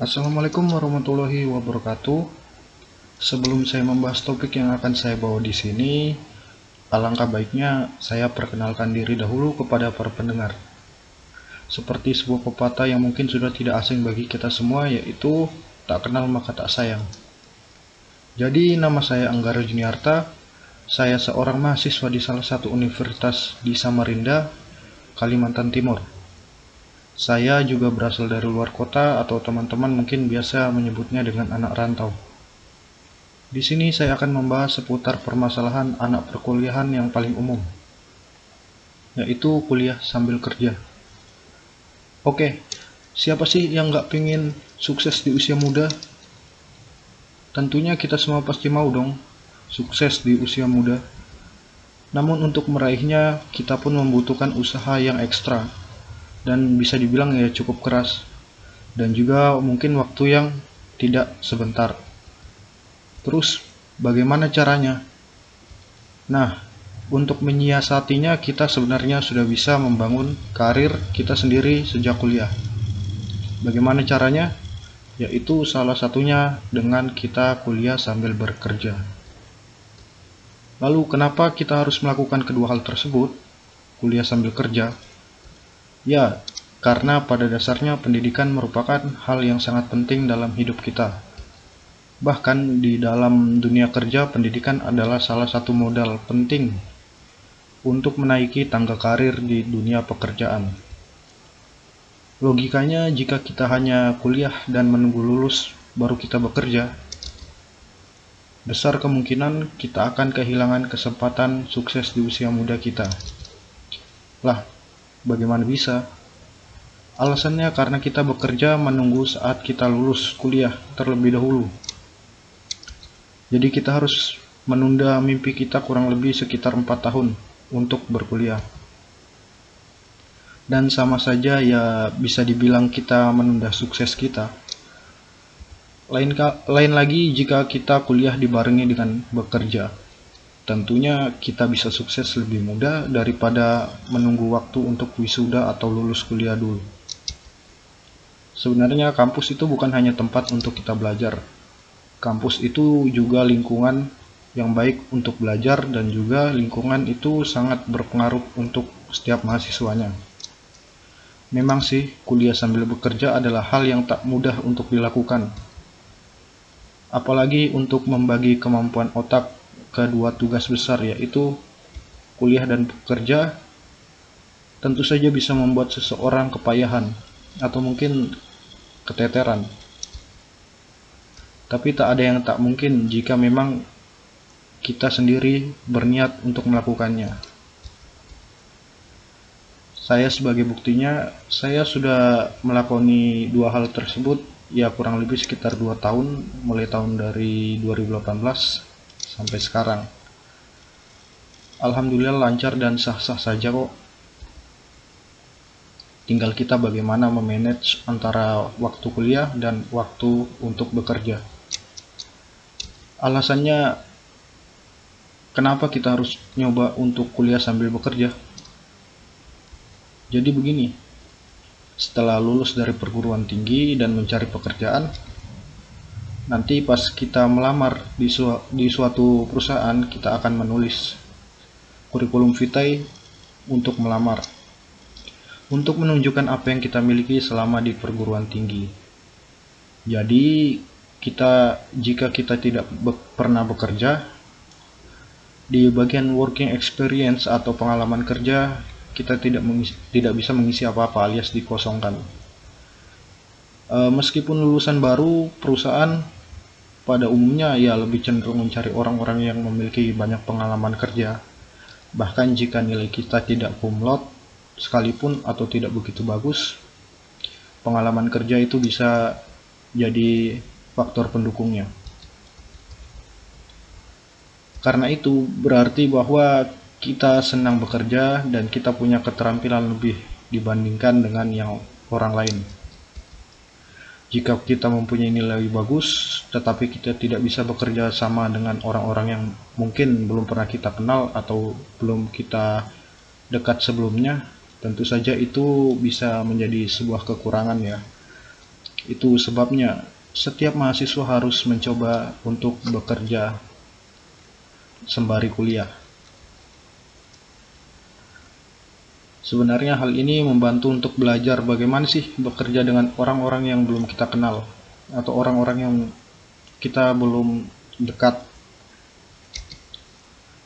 Assalamualaikum warahmatullahi wabarakatuh. Sebelum saya membahas topik yang akan saya bawa di sini, alangkah baiknya saya perkenalkan diri dahulu kepada para pendengar. Seperti sebuah pepatah yang mungkin sudah tidak asing bagi kita semua, yaitu tak kenal maka tak sayang. Jadi, nama saya Anggara Juniarta. Saya seorang mahasiswa di salah satu universitas di Samarinda, Kalimantan Timur. Saya juga berasal dari luar kota atau teman-teman mungkin biasa menyebutnya dengan anak rantau. Di sini saya akan membahas seputar permasalahan anak perkuliahan yang paling umum, yaitu kuliah sambil kerja. Oke, siapa sih yang nggak pingin sukses di usia muda? Tentunya kita semua pasti mau dong sukses di usia muda. Namun untuk meraihnya, kita pun membutuhkan usaha yang ekstra dan bisa dibilang ya cukup keras dan juga mungkin waktu yang tidak sebentar. Terus bagaimana caranya? Nah, untuk menyiasatinya kita sebenarnya sudah bisa membangun karir kita sendiri sejak kuliah. Bagaimana caranya? Yaitu salah satunya dengan kita kuliah sambil bekerja. Lalu kenapa kita harus melakukan kedua hal tersebut? Kuliah sambil kerja Ya, karena pada dasarnya pendidikan merupakan hal yang sangat penting dalam hidup kita. Bahkan di dalam dunia kerja, pendidikan adalah salah satu modal penting untuk menaiki tangga karir di dunia pekerjaan. Logikanya, jika kita hanya kuliah dan menunggu lulus baru kita bekerja, besar kemungkinan kita akan kehilangan kesempatan sukses di usia muda kita. Lah, Bagaimana bisa? Alasannya karena kita bekerja menunggu saat kita lulus kuliah terlebih dahulu. Jadi kita harus menunda mimpi kita kurang lebih sekitar 4 tahun untuk berkuliah. Dan sama saja ya bisa dibilang kita menunda sukses kita. Lain, lain lagi jika kita kuliah dibarengi dengan bekerja tentunya kita bisa sukses lebih mudah daripada menunggu waktu untuk wisuda atau lulus kuliah dulu. Sebenarnya kampus itu bukan hanya tempat untuk kita belajar. Kampus itu juga lingkungan yang baik untuk belajar dan juga lingkungan itu sangat berpengaruh untuk setiap mahasiswanya. Memang sih, kuliah sambil bekerja adalah hal yang tak mudah untuk dilakukan. Apalagi untuk membagi kemampuan otak kedua tugas besar yaitu kuliah dan bekerja tentu saja bisa membuat seseorang kepayahan atau mungkin keteteran. Tapi tak ada yang tak mungkin jika memang kita sendiri berniat untuk melakukannya. Saya sebagai buktinya, saya sudah melakoni dua hal tersebut ya kurang lebih sekitar dua tahun mulai tahun dari 2018 sampai sekarang. Alhamdulillah lancar dan sah-sah saja kok. Tinggal kita bagaimana memanage antara waktu kuliah dan waktu untuk bekerja. Alasannya kenapa kita harus nyoba untuk kuliah sambil bekerja? Jadi begini, setelah lulus dari perguruan tinggi dan mencari pekerjaan, nanti pas kita melamar di, su di suatu perusahaan kita akan menulis kurikulum vitae untuk melamar. Untuk menunjukkan apa yang kita miliki selama di perguruan tinggi. Jadi kita jika kita tidak be pernah bekerja di bagian working experience atau pengalaman kerja kita tidak mengisi, tidak bisa mengisi apa-apa alias dikosongkan. E, meskipun lulusan baru perusahaan pada umumnya ya lebih cenderung mencari orang-orang yang memiliki banyak pengalaman kerja. Bahkan jika nilai kita tidak kumlot sekalipun atau tidak begitu bagus, pengalaman kerja itu bisa jadi faktor pendukungnya. Karena itu berarti bahwa kita senang bekerja dan kita punya keterampilan lebih dibandingkan dengan yang orang lain. Jika kita mempunyai nilai bagus, tetapi kita tidak bisa bekerja sama dengan orang-orang yang mungkin belum pernah kita kenal atau belum kita dekat sebelumnya, tentu saja itu bisa menjadi sebuah kekurangan ya. Itu sebabnya setiap mahasiswa harus mencoba untuk bekerja sembari kuliah. Sebenarnya hal ini membantu untuk belajar bagaimana sih bekerja dengan orang-orang yang belum kita kenal atau orang-orang yang kita belum dekat.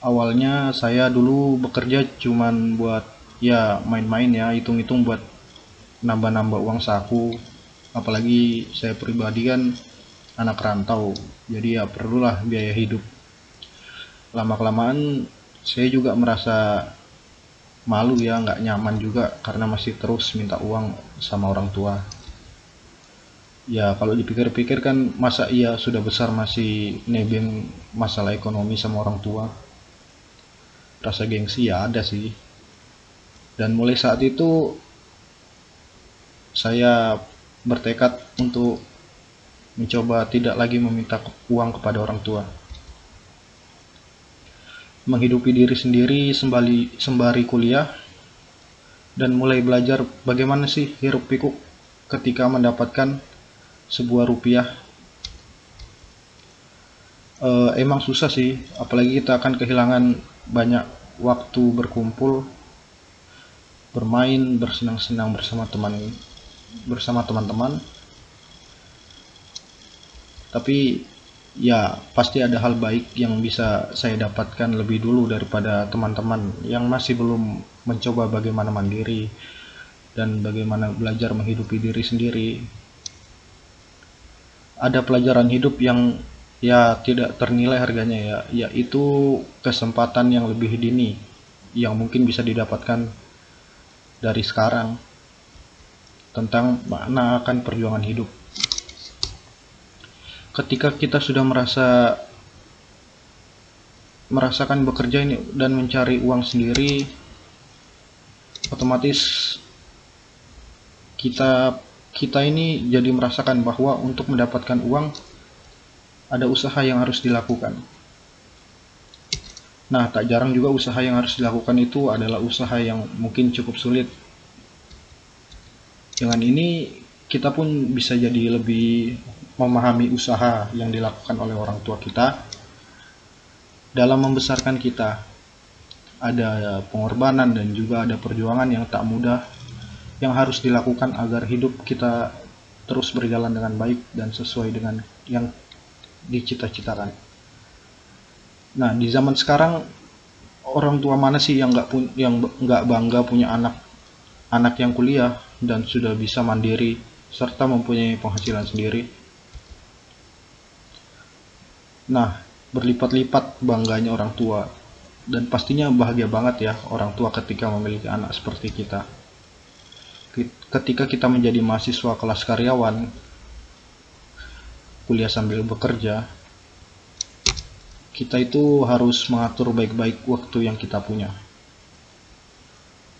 Awalnya saya dulu bekerja cuman buat ya main-main ya, hitung-hitung buat nambah-nambah uang saku. Apalagi saya pribadi kan anak rantau, jadi ya perlulah biaya hidup. Lama-kelamaan saya juga merasa malu ya, nggak nyaman juga karena masih terus minta uang sama orang tua. Ya kalau dipikir-pikir kan masa iya sudah besar masih nebeng masalah ekonomi sama orang tua. Rasa gengsi ya ada sih. Dan mulai saat itu saya bertekad untuk mencoba tidak lagi meminta uang kepada orang tua menghidupi diri sendiri sembali sembari kuliah dan mulai belajar bagaimana sih hiruk pikuk ketika mendapatkan sebuah rupiah. Uh, emang susah sih apalagi kita akan kehilangan banyak waktu berkumpul bermain bersenang-senang bersama teman bersama teman-teman. Tapi ya pasti ada hal baik yang bisa saya dapatkan lebih dulu daripada teman-teman yang masih belum mencoba bagaimana mandiri dan bagaimana belajar menghidupi diri sendiri. Ada pelajaran hidup yang ya tidak ternilai harganya ya yaitu kesempatan yang lebih dini yang mungkin bisa didapatkan dari sekarang tentang makna akan perjuangan hidup ketika kita sudah merasa merasakan bekerja ini dan mencari uang sendiri otomatis kita kita ini jadi merasakan bahwa untuk mendapatkan uang ada usaha yang harus dilakukan. Nah, tak jarang juga usaha yang harus dilakukan itu adalah usaha yang mungkin cukup sulit. Dengan ini, kita pun bisa jadi lebih memahami usaha yang dilakukan oleh orang tua kita dalam membesarkan kita. Ada pengorbanan dan juga ada perjuangan yang tak mudah yang harus dilakukan agar hidup kita terus berjalan dengan baik dan sesuai dengan yang dicita-citakan. Nah, di zaman sekarang orang tua mana sih yang nggak yang nggak bangga punya anak anak yang kuliah dan sudah bisa mandiri serta mempunyai penghasilan sendiri. Nah, berlipat-lipat bangganya orang tua. Dan pastinya bahagia banget ya orang tua ketika memiliki anak seperti kita. Ketika kita menjadi mahasiswa kelas karyawan kuliah sambil bekerja kita itu harus mengatur baik-baik waktu yang kita punya.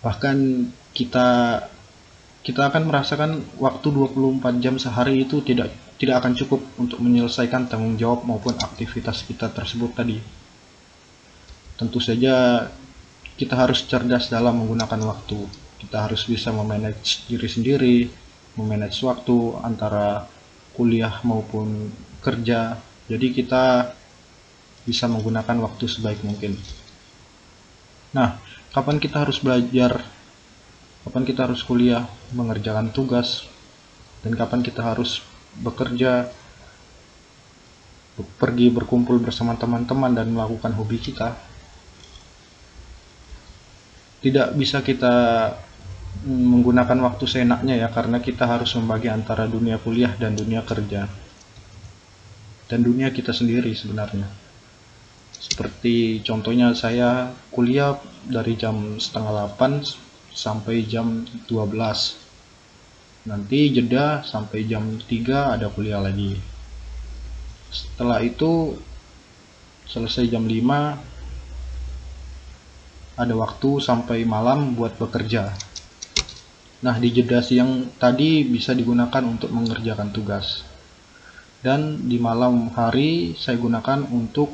Bahkan kita kita akan merasakan waktu 24 jam sehari itu tidak tidak akan cukup untuk menyelesaikan tanggung jawab maupun aktivitas kita tersebut tadi. Tentu saja kita harus cerdas dalam menggunakan waktu. Kita harus bisa memanage diri sendiri memanage waktu antara kuliah maupun kerja. Jadi kita bisa menggunakan waktu sebaik mungkin. Nah kapan kita harus belajar kapan kita harus kuliah mengerjakan tugas dan kapan kita harus bekerja pergi berkumpul bersama teman-teman dan melakukan hobi kita. Tidak bisa kita menggunakan waktu seenaknya ya karena kita harus membagi antara dunia kuliah dan dunia kerja. Dan dunia kita sendiri sebenarnya. Seperti contohnya saya kuliah dari jam setengah 8 sampai jam 12 nanti jeda sampai jam 3 ada kuliah lagi setelah itu selesai jam 5 ada waktu sampai malam buat bekerja Nah, di jeda siang tadi bisa digunakan untuk mengerjakan tugas. Dan di malam hari saya gunakan untuk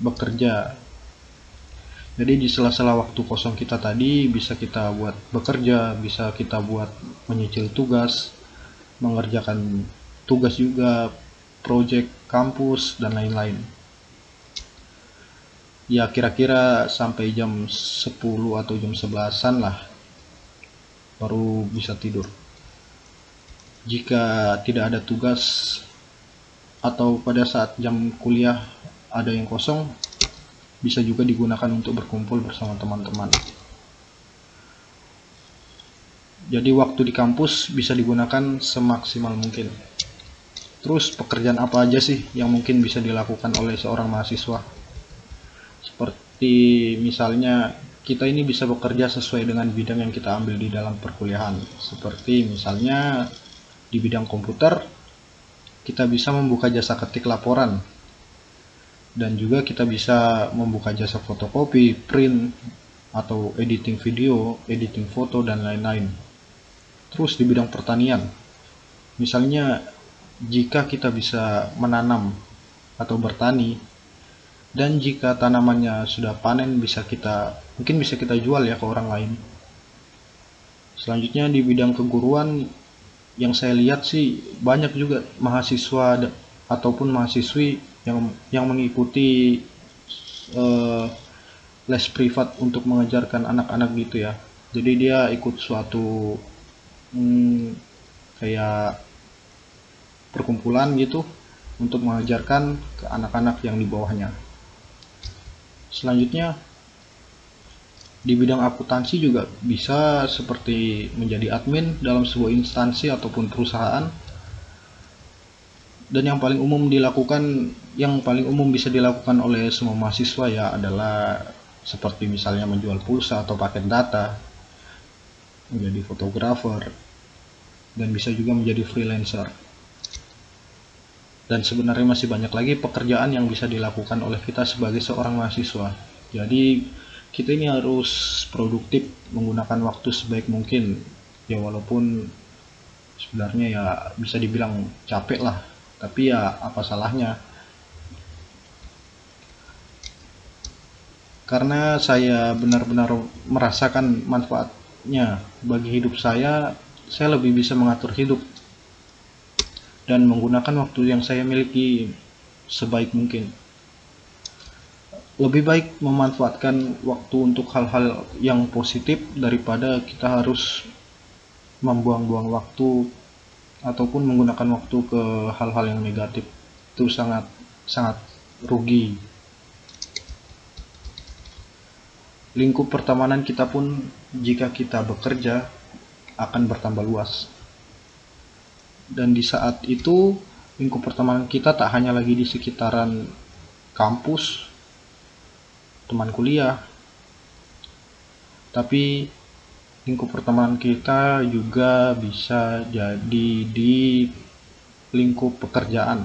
bekerja. Jadi di sela-sela waktu kosong kita tadi bisa kita buat bekerja, bisa kita buat menyicil tugas, mengerjakan tugas juga, project kampus, dan lain-lain. Ya kira-kira sampai jam 10 atau jam 11-an lah baru bisa tidur. Jika tidak ada tugas atau pada saat jam kuliah ada yang kosong, bisa juga digunakan untuk berkumpul bersama teman-teman. Jadi waktu di kampus bisa digunakan semaksimal mungkin. Terus pekerjaan apa aja sih yang mungkin bisa dilakukan oleh seorang mahasiswa? Seperti misalnya kita ini bisa bekerja sesuai dengan bidang yang kita ambil di dalam perkuliahan. Seperti misalnya di bidang komputer, kita bisa membuka jasa ketik laporan. Dan juga kita bisa membuka jasa fotokopi, print, atau editing video, editing foto, dan lain-lain. Terus di bidang pertanian, misalnya jika kita bisa menanam atau bertani dan jika tanamannya sudah panen bisa kita mungkin bisa kita jual ya ke orang lain selanjutnya di bidang keguruan yang saya lihat sih banyak juga mahasiswa ataupun mahasiswi yang yang mengikuti uh, les privat untuk mengajarkan anak-anak gitu ya jadi dia ikut suatu hmm, kayak perkumpulan gitu untuk mengajarkan ke anak-anak yang di bawahnya. Selanjutnya di bidang akuntansi juga bisa seperti menjadi admin dalam sebuah instansi ataupun perusahaan. Dan yang paling umum dilakukan, yang paling umum bisa dilakukan oleh semua mahasiswa ya adalah seperti misalnya menjual pulsa atau paket data, menjadi fotografer, dan bisa juga menjadi freelancer dan sebenarnya masih banyak lagi pekerjaan yang bisa dilakukan oleh kita sebagai seorang mahasiswa. Jadi kita ini harus produktif menggunakan waktu sebaik mungkin. Ya walaupun sebenarnya ya bisa dibilang capek lah, tapi ya apa salahnya? Karena saya benar-benar merasakan manfaatnya bagi hidup saya, saya lebih bisa mengatur hidup dan menggunakan waktu yang saya miliki sebaik mungkin. Lebih baik memanfaatkan waktu untuk hal-hal yang positif daripada kita harus membuang-buang waktu ataupun menggunakan waktu ke hal-hal yang negatif. Itu sangat sangat rugi. Lingkup pertemanan kita pun jika kita bekerja akan bertambah luas dan di saat itu lingkup pertemanan kita tak hanya lagi di sekitaran kampus teman kuliah tapi lingkup pertemanan kita juga bisa jadi di lingkup pekerjaan.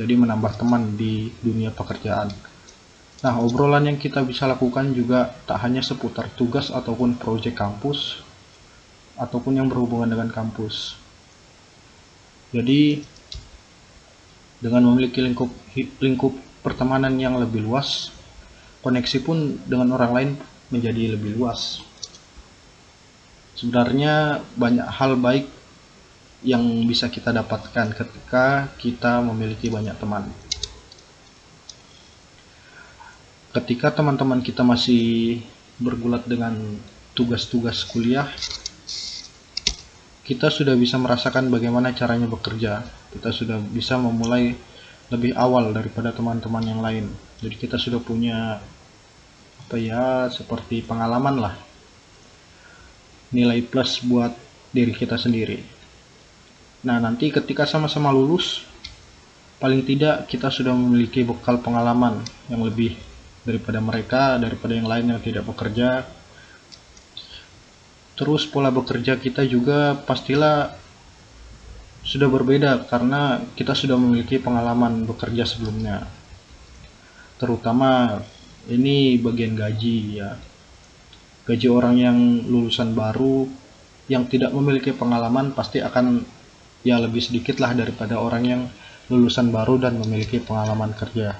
Jadi menambah teman di dunia pekerjaan. Nah obrolan yang kita bisa lakukan juga tak hanya seputar tugas ataupun proyek kampus ataupun yang berhubungan dengan kampus. Jadi dengan memiliki lingkup lingkup pertemanan yang lebih luas, koneksi pun dengan orang lain menjadi lebih luas. Sebenarnya banyak hal baik yang bisa kita dapatkan ketika kita memiliki banyak teman. Ketika teman-teman kita masih bergulat dengan tugas-tugas kuliah, kita sudah bisa merasakan bagaimana caranya bekerja. Kita sudah bisa memulai lebih awal daripada teman-teman yang lain. Jadi kita sudah punya apa ya seperti pengalaman lah. Nilai plus buat diri kita sendiri. Nah, nanti ketika sama-sama lulus paling tidak kita sudah memiliki bekal pengalaman yang lebih daripada mereka, daripada yang lain yang tidak bekerja Terus pola bekerja kita juga pastilah sudah berbeda karena kita sudah memiliki pengalaman bekerja sebelumnya. Terutama ini bagian gaji ya. Gaji orang yang lulusan baru yang tidak memiliki pengalaman pasti akan ya lebih sedikit lah daripada orang yang lulusan baru dan memiliki pengalaman kerja.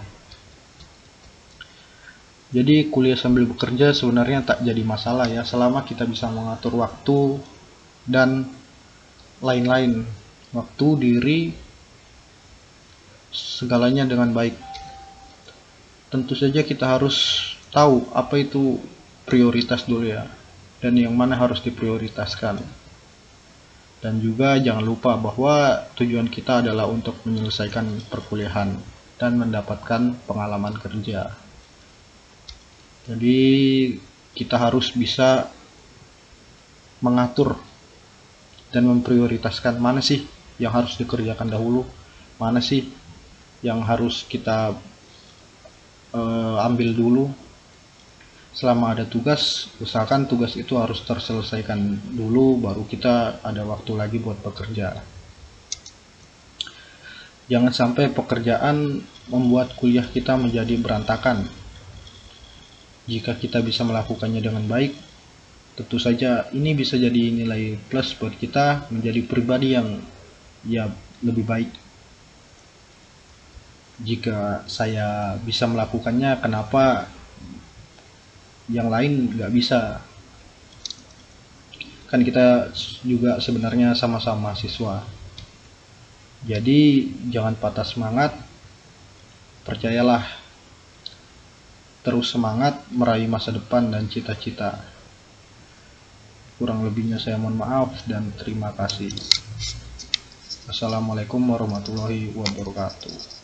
Jadi kuliah sambil bekerja sebenarnya tak jadi masalah ya selama kita bisa mengatur waktu dan lain-lain. waktu, diri, segalanya dengan baik. Tentu saja kita harus tahu apa itu prioritas dulu ya, dan yang mana harus diprioritaskan. Dan juga jangan lupa bahwa tujuan kita adalah untuk menyelesaikan perkuliahan dan mendapatkan pengalaman kerja. Jadi kita harus bisa mengatur dan memprioritaskan mana sih yang harus dikerjakan dahulu, mana sih yang harus kita uh, ambil dulu selama ada tugas usahakan tugas itu harus terselesaikan dulu baru kita ada waktu lagi buat bekerja. Jangan sampai pekerjaan membuat kuliah kita menjadi berantakan. Jika kita bisa melakukannya dengan baik tentu saja ini bisa jadi nilai plus buat kita menjadi pribadi yang ya lebih baik. Jika saya bisa melakukannya kenapa yang lain nggak bisa. Kan kita juga sebenarnya sama-sama siswa. Jadi jangan patah semangat percayalah. Terus semangat meraih masa depan dan cita-cita. Kurang lebihnya saya mohon maaf dan terima kasih. Assalamualaikum warahmatullahi wabarakatuh